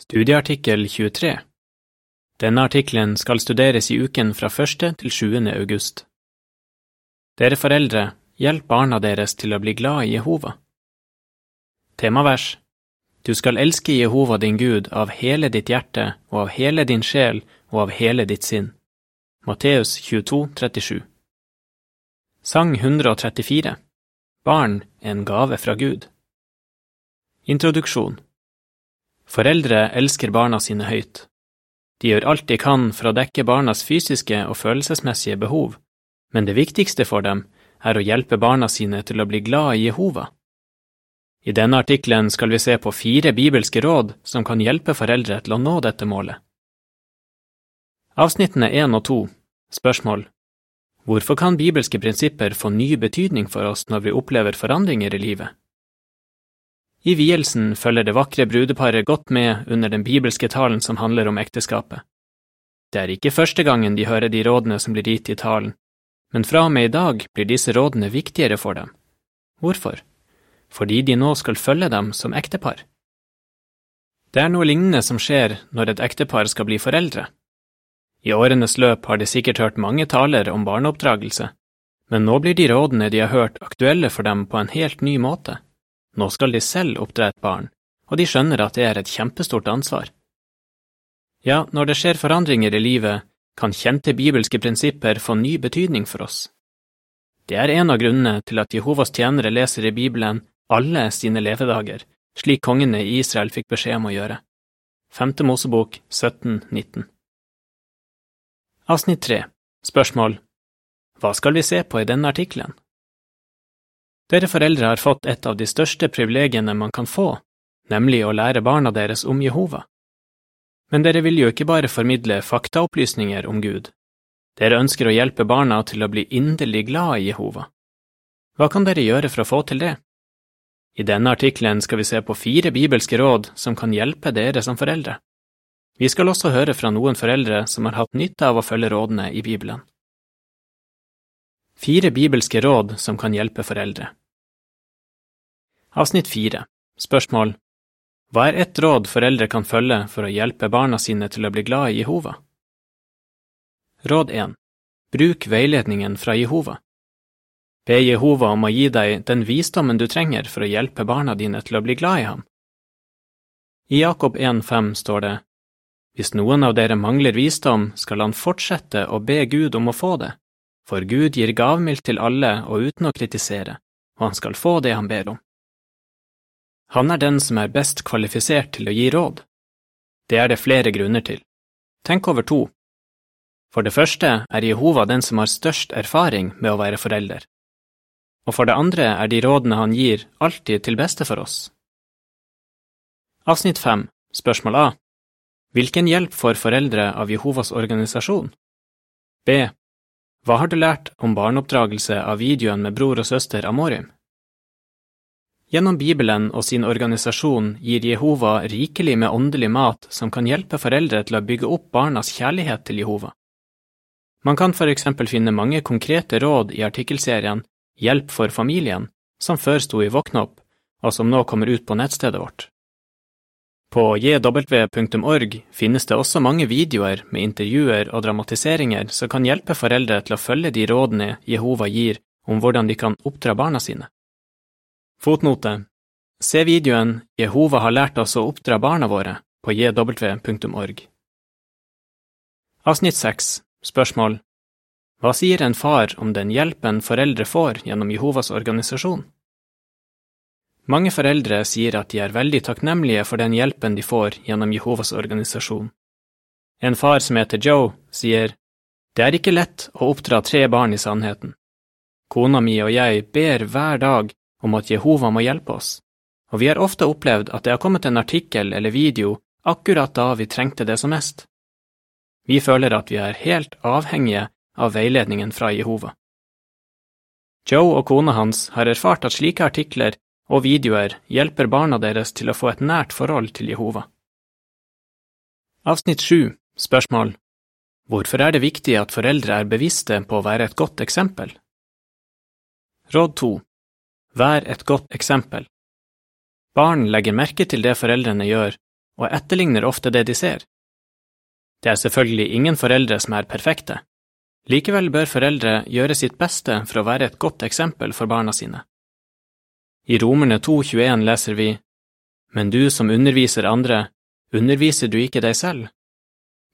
Studieartikkel 23 Denne artikkelen skal studeres i uken fra 1. til 7. august. Dere foreldre, hjelp barna deres til å bli glad i Jehova. Temavers Du skal elske Jehova din Gud av hele ditt hjerte og av hele din sjel og av hele ditt sinn. Matteus 22, 37 Sang 134 Barn en gave fra Gud. Introduksjon Foreldre elsker barna sine høyt. De gjør alt de kan for å dekke barnas fysiske og følelsesmessige behov, men det viktigste for dem er å hjelpe barna sine til å bli glad i Jehova. I denne artikkelen skal vi se på fire bibelske råd som kan hjelpe foreldre til å nå dette målet. Avsnittene 1 og 2 Spørsmål Hvorfor kan bibelske prinsipper få ny betydning for oss når vi opplever forandringer i livet? I vielsen følger det vakre brudeparet godt med under den bibelske talen som handler om ekteskapet. Det er ikke første gangen de hører de rådene som blir gitt i talen, men fra og med i dag blir disse rådene viktigere for dem. Hvorfor? Fordi de nå skal følge dem som ektepar. Det er noe lignende som skjer når et ektepar skal bli foreldre. I årenes løp har de sikkert hørt mange taler om barneoppdragelse, men nå blir de rådene de har hørt aktuelle for dem på en helt ny måte. Nå skal de selv oppdra et barn, og de skjønner at det er et kjempestort ansvar. Ja, når det skjer forandringer i livet, kan kjente bibelske prinsipper få ny betydning for oss. Det er en av grunnene til at Jehovas tjenere leser i Bibelen alle sine levedager, slik kongene i Israel fikk beskjed om å gjøre. Femte Mosebok 17, Avsnitt 3 Spørsmål Hva skal vi se på i denne artikkelen? Dere foreldre har fått et av de største privilegiene man kan få, nemlig å lære barna deres om Jehova. Men dere vil jo ikke bare formidle faktaopplysninger om Gud, dere ønsker å hjelpe barna til å bli inderlig glad i Jehova. Hva kan dere gjøre for å få til det? I denne artikkelen skal vi se på fire bibelske råd som kan hjelpe dere som foreldre. Vi skal også høre fra noen foreldre som har hatt nytte av å følge rådene i Bibelen. Fire bibelske råd som kan hjelpe foreldre. Avsnitt fire Spørsmål Hva er ett råd foreldre kan følge for å hjelpe barna sine til å bli glad i Jehova? Råd 1 Bruk veiledningen fra Jehova. Be Jehova om å gi deg den visdommen du trenger for å hjelpe barna dine til å bli glad i ham. I Jakob 1,5 står det, Hvis noen av dere mangler visdom, skal han fortsette å be Gud om å få det, for Gud gir gavmild til alle og uten å kritisere, og han skal få det han ber om. Han er den som er best kvalifisert til å gi råd. Det er det flere grunner til. Tenk over to. For det første er Jehova den som har størst erfaring med å være forelder. Og for det andre er de rådene han gir, alltid til beste for oss. Avsnitt 5, spørsmål A Hvilken hjelp får foreldre av Jehovas organisasjon? B. Hva har du lært om barneoppdragelse av videoen med bror og søster Amorim? Gjennom Bibelen og sin organisasjon gir Jehova rikelig med åndelig mat som kan hjelpe foreldre til å bygge opp barnas kjærlighet til Jehova. Man kan for eksempel finne mange konkrete råd i artikkelserien Hjelp for familien, som før sto i Våkne opp, og som nå kommer ut på nettstedet vårt. På jw.org finnes det også mange videoer med intervjuer og dramatiseringer som kan hjelpe foreldre til å følge de rådene Jehova gir om hvordan de kan oppdra barna sine. Fotnote Se videoen Jehova har lært oss å oppdra barna våre på jw.org. Avsnitt 6 Spørsmål Hva sier en far om den hjelpen foreldre får gjennom Jehovas organisasjon? Mange foreldre sier at de er veldig takknemlige for den hjelpen de får gjennom Jehovas organisasjon. En far som heter Joe, sier det er ikke lett å oppdra tre barn i sannheten. Kona mi og jeg ber hver dag om at Jehova må hjelpe oss, og vi har ofte opplevd at det har kommet en artikkel eller video akkurat da vi trengte det som mest. Vi føler at vi er helt avhengige av veiledningen fra Jehova. Joe og kona hans har erfart at slike artikler og videoer hjelper barna deres til å få et nært forhold til Jehova. Avsnitt 7 Spørsmål Hvorfor er det viktig at foreldre er bevisste på å være et godt eksempel? Råd 2 Vær et godt eksempel. Barn legger merke til det foreldrene gjør, og etterligner ofte det de ser. Det er selvfølgelig ingen foreldre som er perfekte. Likevel bør foreldre gjøre sitt beste for å være et godt eksempel for barna sine. I Romerne 2,21 leser vi, Men du som underviser andre, underviser du ikke deg selv?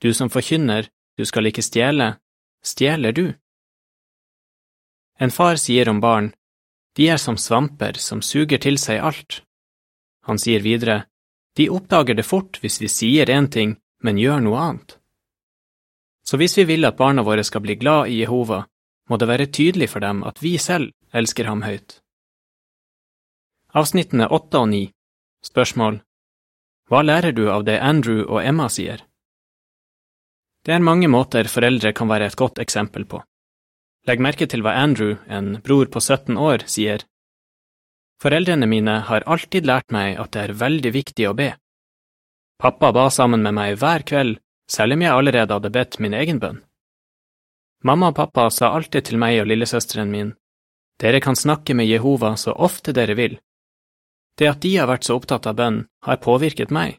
Du som forkynner, du skal ikke stjele, stjeler du? En far sier om barn, de er som svamper som suger til seg alt. Han sier videre, de oppdager det fort hvis vi sier én ting, men gjør noe annet. Så hvis vi vil at barna våre skal bli glad i Jehova, må det være tydelig for dem at vi selv elsker ham høyt. Avsnittene åtte og ni Spørsmål Hva lærer du av det Andrew og Emma sier? Det er mange måter foreldre kan være et godt eksempel på. Legg merke til hva Andrew, en bror på 17 år, sier. Foreldrene mine har alltid lært meg at det er veldig viktig å be. Pappa ba sammen med meg hver kveld, selv om jeg allerede hadde bedt min egen bønn. Mamma og pappa sa alltid til meg og lillesøsteren min, dere kan snakke med Jehova så ofte dere vil. Det at de har vært så opptatt av bønn, har påvirket meg.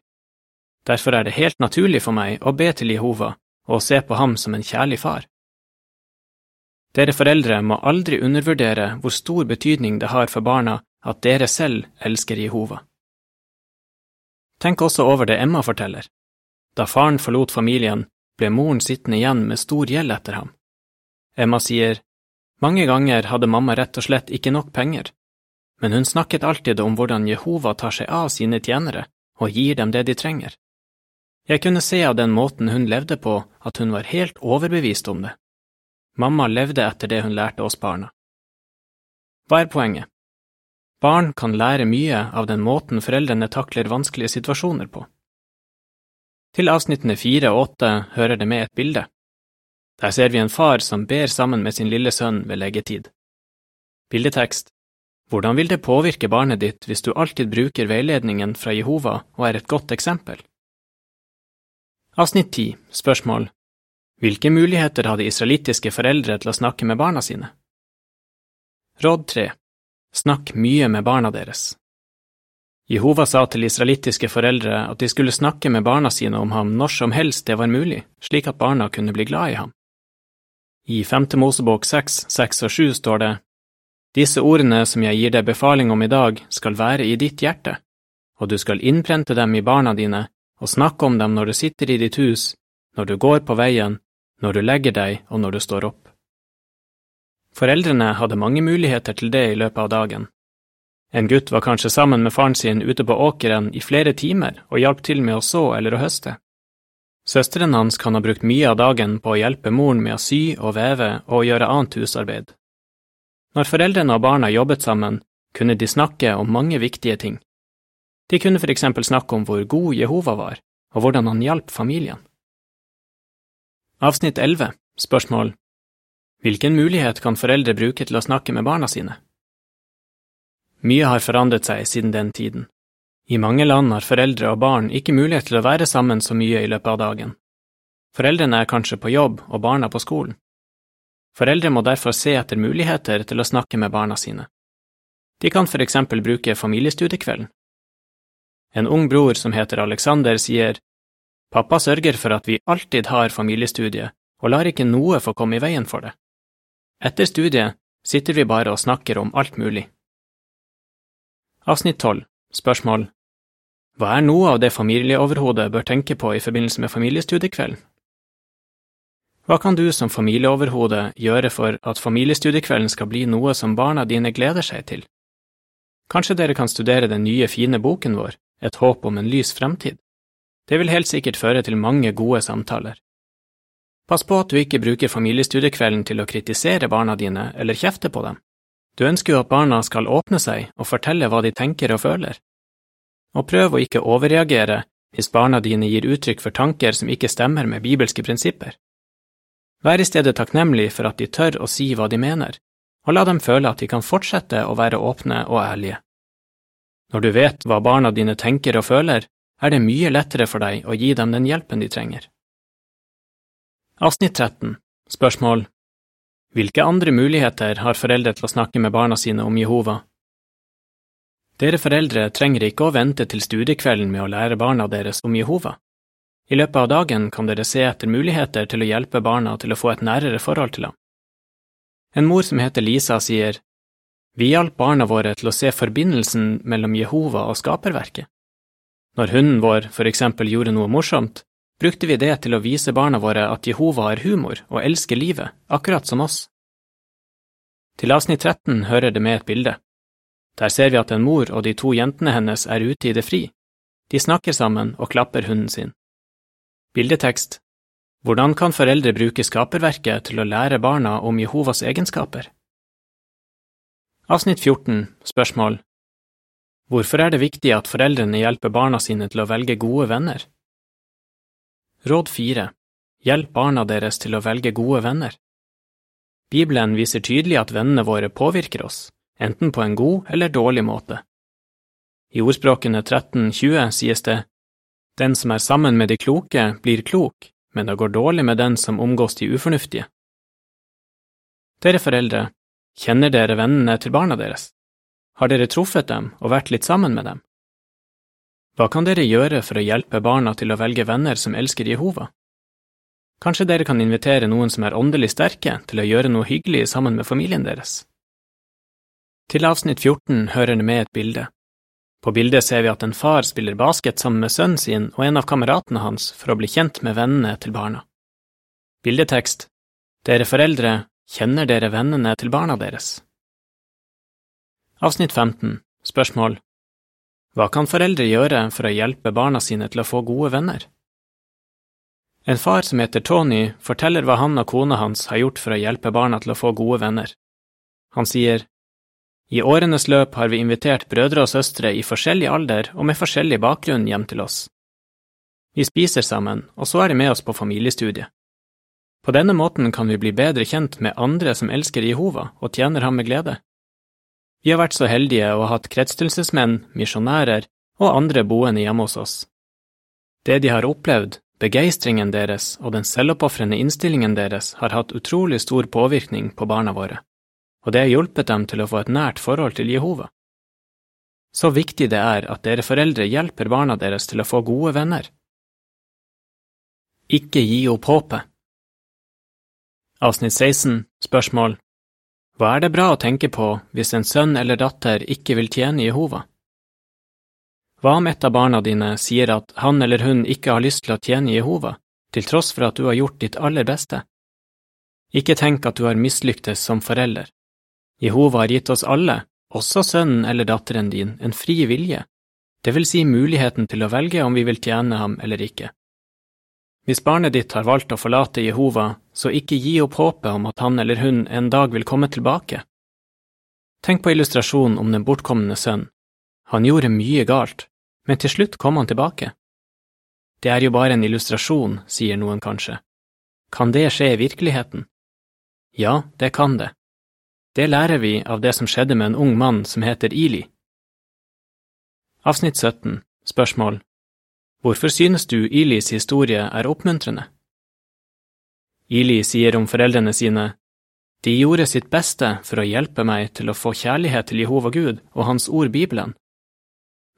Derfor er det helt naturlig for meg å be til Jehova og se på ham som en kjærlig far. Dere foreldre må aldri undervurdere hvor stor betydning det har for barna at dere selv elsker Jehova. Tenk også over det Emma forteller. Da faren forlot familien, ble moren sittende igjen med stor gjeld etter ham. Emma sier, mange ganger hadde mamma rett og slett ikke nok penger, men hun snakket alltid om hvordan Jehova tar seg av sine tjenere og gir dem det de trenger. Jeg kunne se av den måten hun levde på at hun var helt overbevist om det. Mamma levde etter det hun lærte oss barna. Hva er poenget? Barn kan lære mye av den måten foreldrene takler vanskelige situasjoner på. Til avsnittene fire og åtte hører det med et bilde. Der ser vi en far som ber sammen med sin lille sønn ved leggetid. Bildetekst Hvordan vil det påvirke barnet ditt hvis du alltid bruker veiledningen fra Jehova og er et godt eksempel? Avsnitt 10 Spørsmål Hvilke muligheter hadde israelittiske foreldre til å snakke med barna sine? Råd 3 Snakk mye med barna deres. Jehova sa til israelittiske foreldre at de skulle snakke med barna sine om ham når som helst det var mulig, slik at barna kunne bli glad i ham. I Femte Mosebok 6, 6 og 7 står det, Disse ordene som jeg gir deg befaling om i dag, skal være i ditt hjerte, og du skal innprente dem i barna dine og snakke om dem når du sitter i ditt hus, når du går på veien, når du legger deg og når du står opp. Foreldrene hadde mange muligheter til det i løpet av dagen. En gutt var kanskje sammen med faren sin ute på åkeren i flere timer og hjalp til med å så eller å høste. Søsteren hans kan ha brukt mye av dagen på å hjelpe moren med å sy og veve og gjøre annet husarbeid. Når foreldrene og barna jobbet sammen, kunne de snakke om mange viktige ting. De kunne for eksempel snakke om hvor god Jehova var, og hvordan han hjalp familien. Avsnitt 11 Spørsmål Hvilken mulighet kan foreldre bruke til å snakke med barna sine? Mye har forandret seg siden den tiden. I mange land har foreldre og barn ikke mulighet til å være sammen så mye i løpet av dagen. Foreldrene er kanskje på jobb og barna på skolen. Foreldre må derfor se etter muligheter til å snakke med barna sine. De kan for eksempel bruke familiestudiekvelden en ung bror som heter Alexander, sier Pappa sørger for at vi alltid har familiestudie, og lar ikke noe få komme i veien for det. Etter studiet sitter vi bare og snakker om alt mulig. Avsnitt 12 Spørsmål Hva er noe av det familieoverhodet bør tenke på i forbindelse med familiestudiekvelden? Hva kan du som familieoverhode gjøre for at familiestudiekvelden skal bli noe som barna dine gleder seg til? Kanskje dere kan studere den nye, fine boken vår, et håp om en lys fremtid. Det vil helt sikkert føre til mange gode samtaler. Pass på at du ikke bruker familiestudiekvelden til å kritisere barna dine eller kjefte på dem. Du ønsker jo at barna skal åpne seg og fortelle hva de tenker og føler. Og prøv å ikke overreagere hvis barna dine gir uttrykk for tanker som ikke stemmer med bibelske prinsipper. Vær i stedet takknemlig for at de tør å si hva de mener, og la dem føle at de kan fortsette å være åpne og ærlige. Når du vet hva barna dine tenker og føler, er det mye lettere for deg å gi dem den hjelpen de trenger. Avsnitt 13 Spørsmål Hvilke andre muligheter har foreldre til å snakke med barna sine om Jehova? Dere foreldre trenger ikke å vente til studiekvelden med å lære barna deres om Jehova. I løpet av dagen kan dere se etter muligheter til å hjelpe barna til å få et nærere forhold til ham. En mor som heter Lisa, sier, Vi hjalp barna våre til å se forbindelsen mellom Jehova og skaperverket. Når hunden vår for eksempel gjorde noe morsomt, brukte vi det til å vise barna våre at Jehova har humor og elsker livet, akkurat som oss. Til avsnitt 13 hører det med et bilde. Der ser vi at en mor og de to jentene hennes er ute i det fri. De snakker sammen og klapper hunden sin. Bildetekst Hvordan kan foreldre bruke skaperverket til å lære barna om Jehovas egenskaper? Avsnitt 14 Spørsmål Hvorfor er det viktig at foreldrene hjelper barna sine til å velge gode venner? Råd 4 Hjelp barna deres til å velge gode venner. Bibelen viser tydelig at vennene våre påvirker oss enten på en god eller dårlig måte. I ordspråkene 1320 sies det Den som er sammen med de kloke, blir klok, men det går dårlig med den som omgås de ufornuftige. Dere foreldre, kjenner dere vennene til barna deres? Har dere truffet dem og vært litt sammen med dem? Hva kan dere gjøre for å hjelpe barna til å velge venner som elsker Jehova? Kanskje dere kan invitere noen som er åndelig sterke, til å gjøre noe hyggelig sammen med familien deres? Til avsnitt 14 hører det med et bilde. På bildet ser vi at en far spiller basket sammen med sønnen sin og en av kameratene hans for å bli kjent med vennene til barna. Bildetekst Dere foreldre, kjenner dere vennene til barna deres? Avsnitt 15 Spørsmål Hva kan foreldre gjøre for å hjelpe barna sine til å få gode venner? En far som heter Tony, forteller hva han og kona hans har gjort for å hjelpe barna til å få gode venner. Han sier, i årenes løp har vi invitert brødre og søstre i forskjellig alder og med forskjellig bakgrunn hjem til oss. Vi spiser sammen, og så er de med oss på familiestudiet. På denne måten kan vi bli bedre kjent med andre som elsker Jehova og tjener ham med glede. Vi har vært så heldige å ha hatt kretsstillelsesmenn, misjonærer og andre boende hjemme hos oss. Det de har opplevd, begeistringen deres og den selvoppofrende innstillingen deres har hatt utrolig stor påvirkning på barna våre og det har hjulpet dem til å få et nært forhold til Jehova. Så viktig det er at dere foreldre hjelper barna deres til å få gode venner. Ikke gi opp håpet. Avsnitt 16 Spørsmål Hva er det bra å tenke på hvis en sønn eller datter ikke vil tjene Jehova? Hva om et av barna dine sier at han eller hun ikke har lyst til å tjene Jehova, til tross for at du har gjort ditt aller beste? Ikke tenk at du har mislyktes som forelder. Jehova har gitt oss alle, også sønnen eller datteren din, en fri vilje, det vil si muligheten til å velge om vi vil tjene ham eller ikke. Hvis barnet ditt har valgt å forlate Jehova, så ikke gi opp håpet om at han eller hun en dag vil komme tilbake. Tenk på illustrasjonen om den bortkomne sønn. Han gjorde mye galt, men til slutt kom han tilbake. Det er jo bare en illustrasjon, sier noen kanskje. Kan det skje i virkeligheten? Ja, det kan det. Det lærer vi av det som skjedde med en ung mann som heter Ili. Avsnitt 17 Spørsmål Hvorfor synes du Ilis historie er oppmuntrende? Ili sier om foreldrene sine, De gjorde sitt beste for å hjelpe meg til å få kjærlighet til Jehova Gud og Hans ord Bibelen.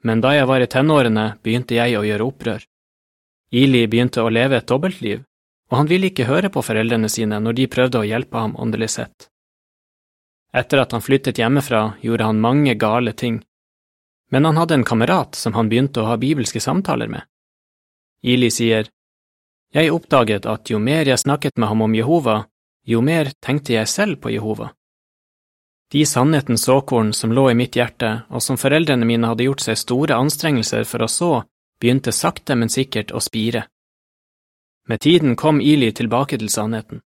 Men da jeg var i tenårene, begynte jeg å gjøre opprør. Ili begynte å leve et dobbeltliv, og han ville ikke høre på foreldrene sine når de prøvde å hjelpe ham åndelig sett. Etter at han flyttet hjemmefra, gjorde han mange gale ting, men han hadde en kamerat som han begynte å ha bibelske samtaler med. Ili sier, Jeg oppdaget at jo mer jeg snakket med ham om Jehova, jo mer tenkte jeg selv på Jehova. De sannhetens såkorn som lå i mitt hjerte, og som foreldrene mine hadde gjort seg store anstrengelser for å så, begynte sakte, men sikkert å spire. Med tiden kom Ili tilbake til sannheten.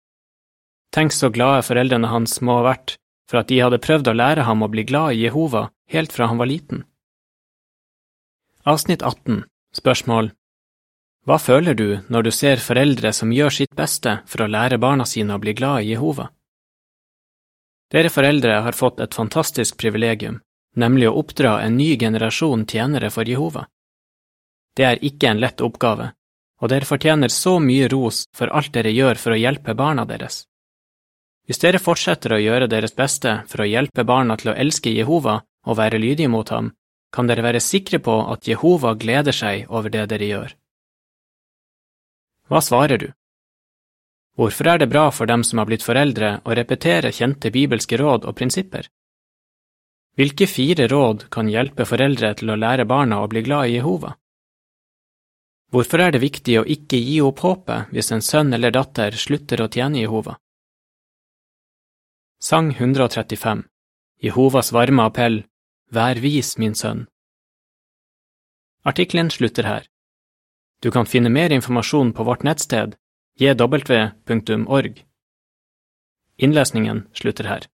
Tenk så glade foreldrene hans må ha vært for at de hadde prøvd å lære ham å bli glad i Jehova helt fra han var liten. Avsnitt 18 Spørsmål Hva føler du når du ser foreldre som gjør sitt beste for å lære barna sine å bli glad i Jehova? Dere foreldre har fått et fantastisk privilegium, nemlig å oppdra en ny generasjon tjenere for Jehova. Det er ikke en lett oppgave, og dere fortjener så mye ros for alt dere gjør for å hjelpe barna deres. Hvis dere fortsetter å gjøre deres beste for å hjelpe barna til å elske Jehova og være lydige mot ham, kan dere være sikre på at Jehova gleder seg over det dere gjør. Hva svarer du? Hvorfor er det bra for dem som har blitt foreldre å repetere kjente bibelske råd og prinsipper? Hvilke fire råd kan hjelpe foreldre til å lære barna å bli glad i Jehova? Hvorfor er det viktig å ikke gi opp håpet hvis en sønn eller datter slutter å tjene Jehova? Sang 135 Jehovas varme appell Vær vis, min sønn. Artikkelen slutter her. Du kan finne mer informasjon på vårt nettsted jw.org. Innlesningen slutter her.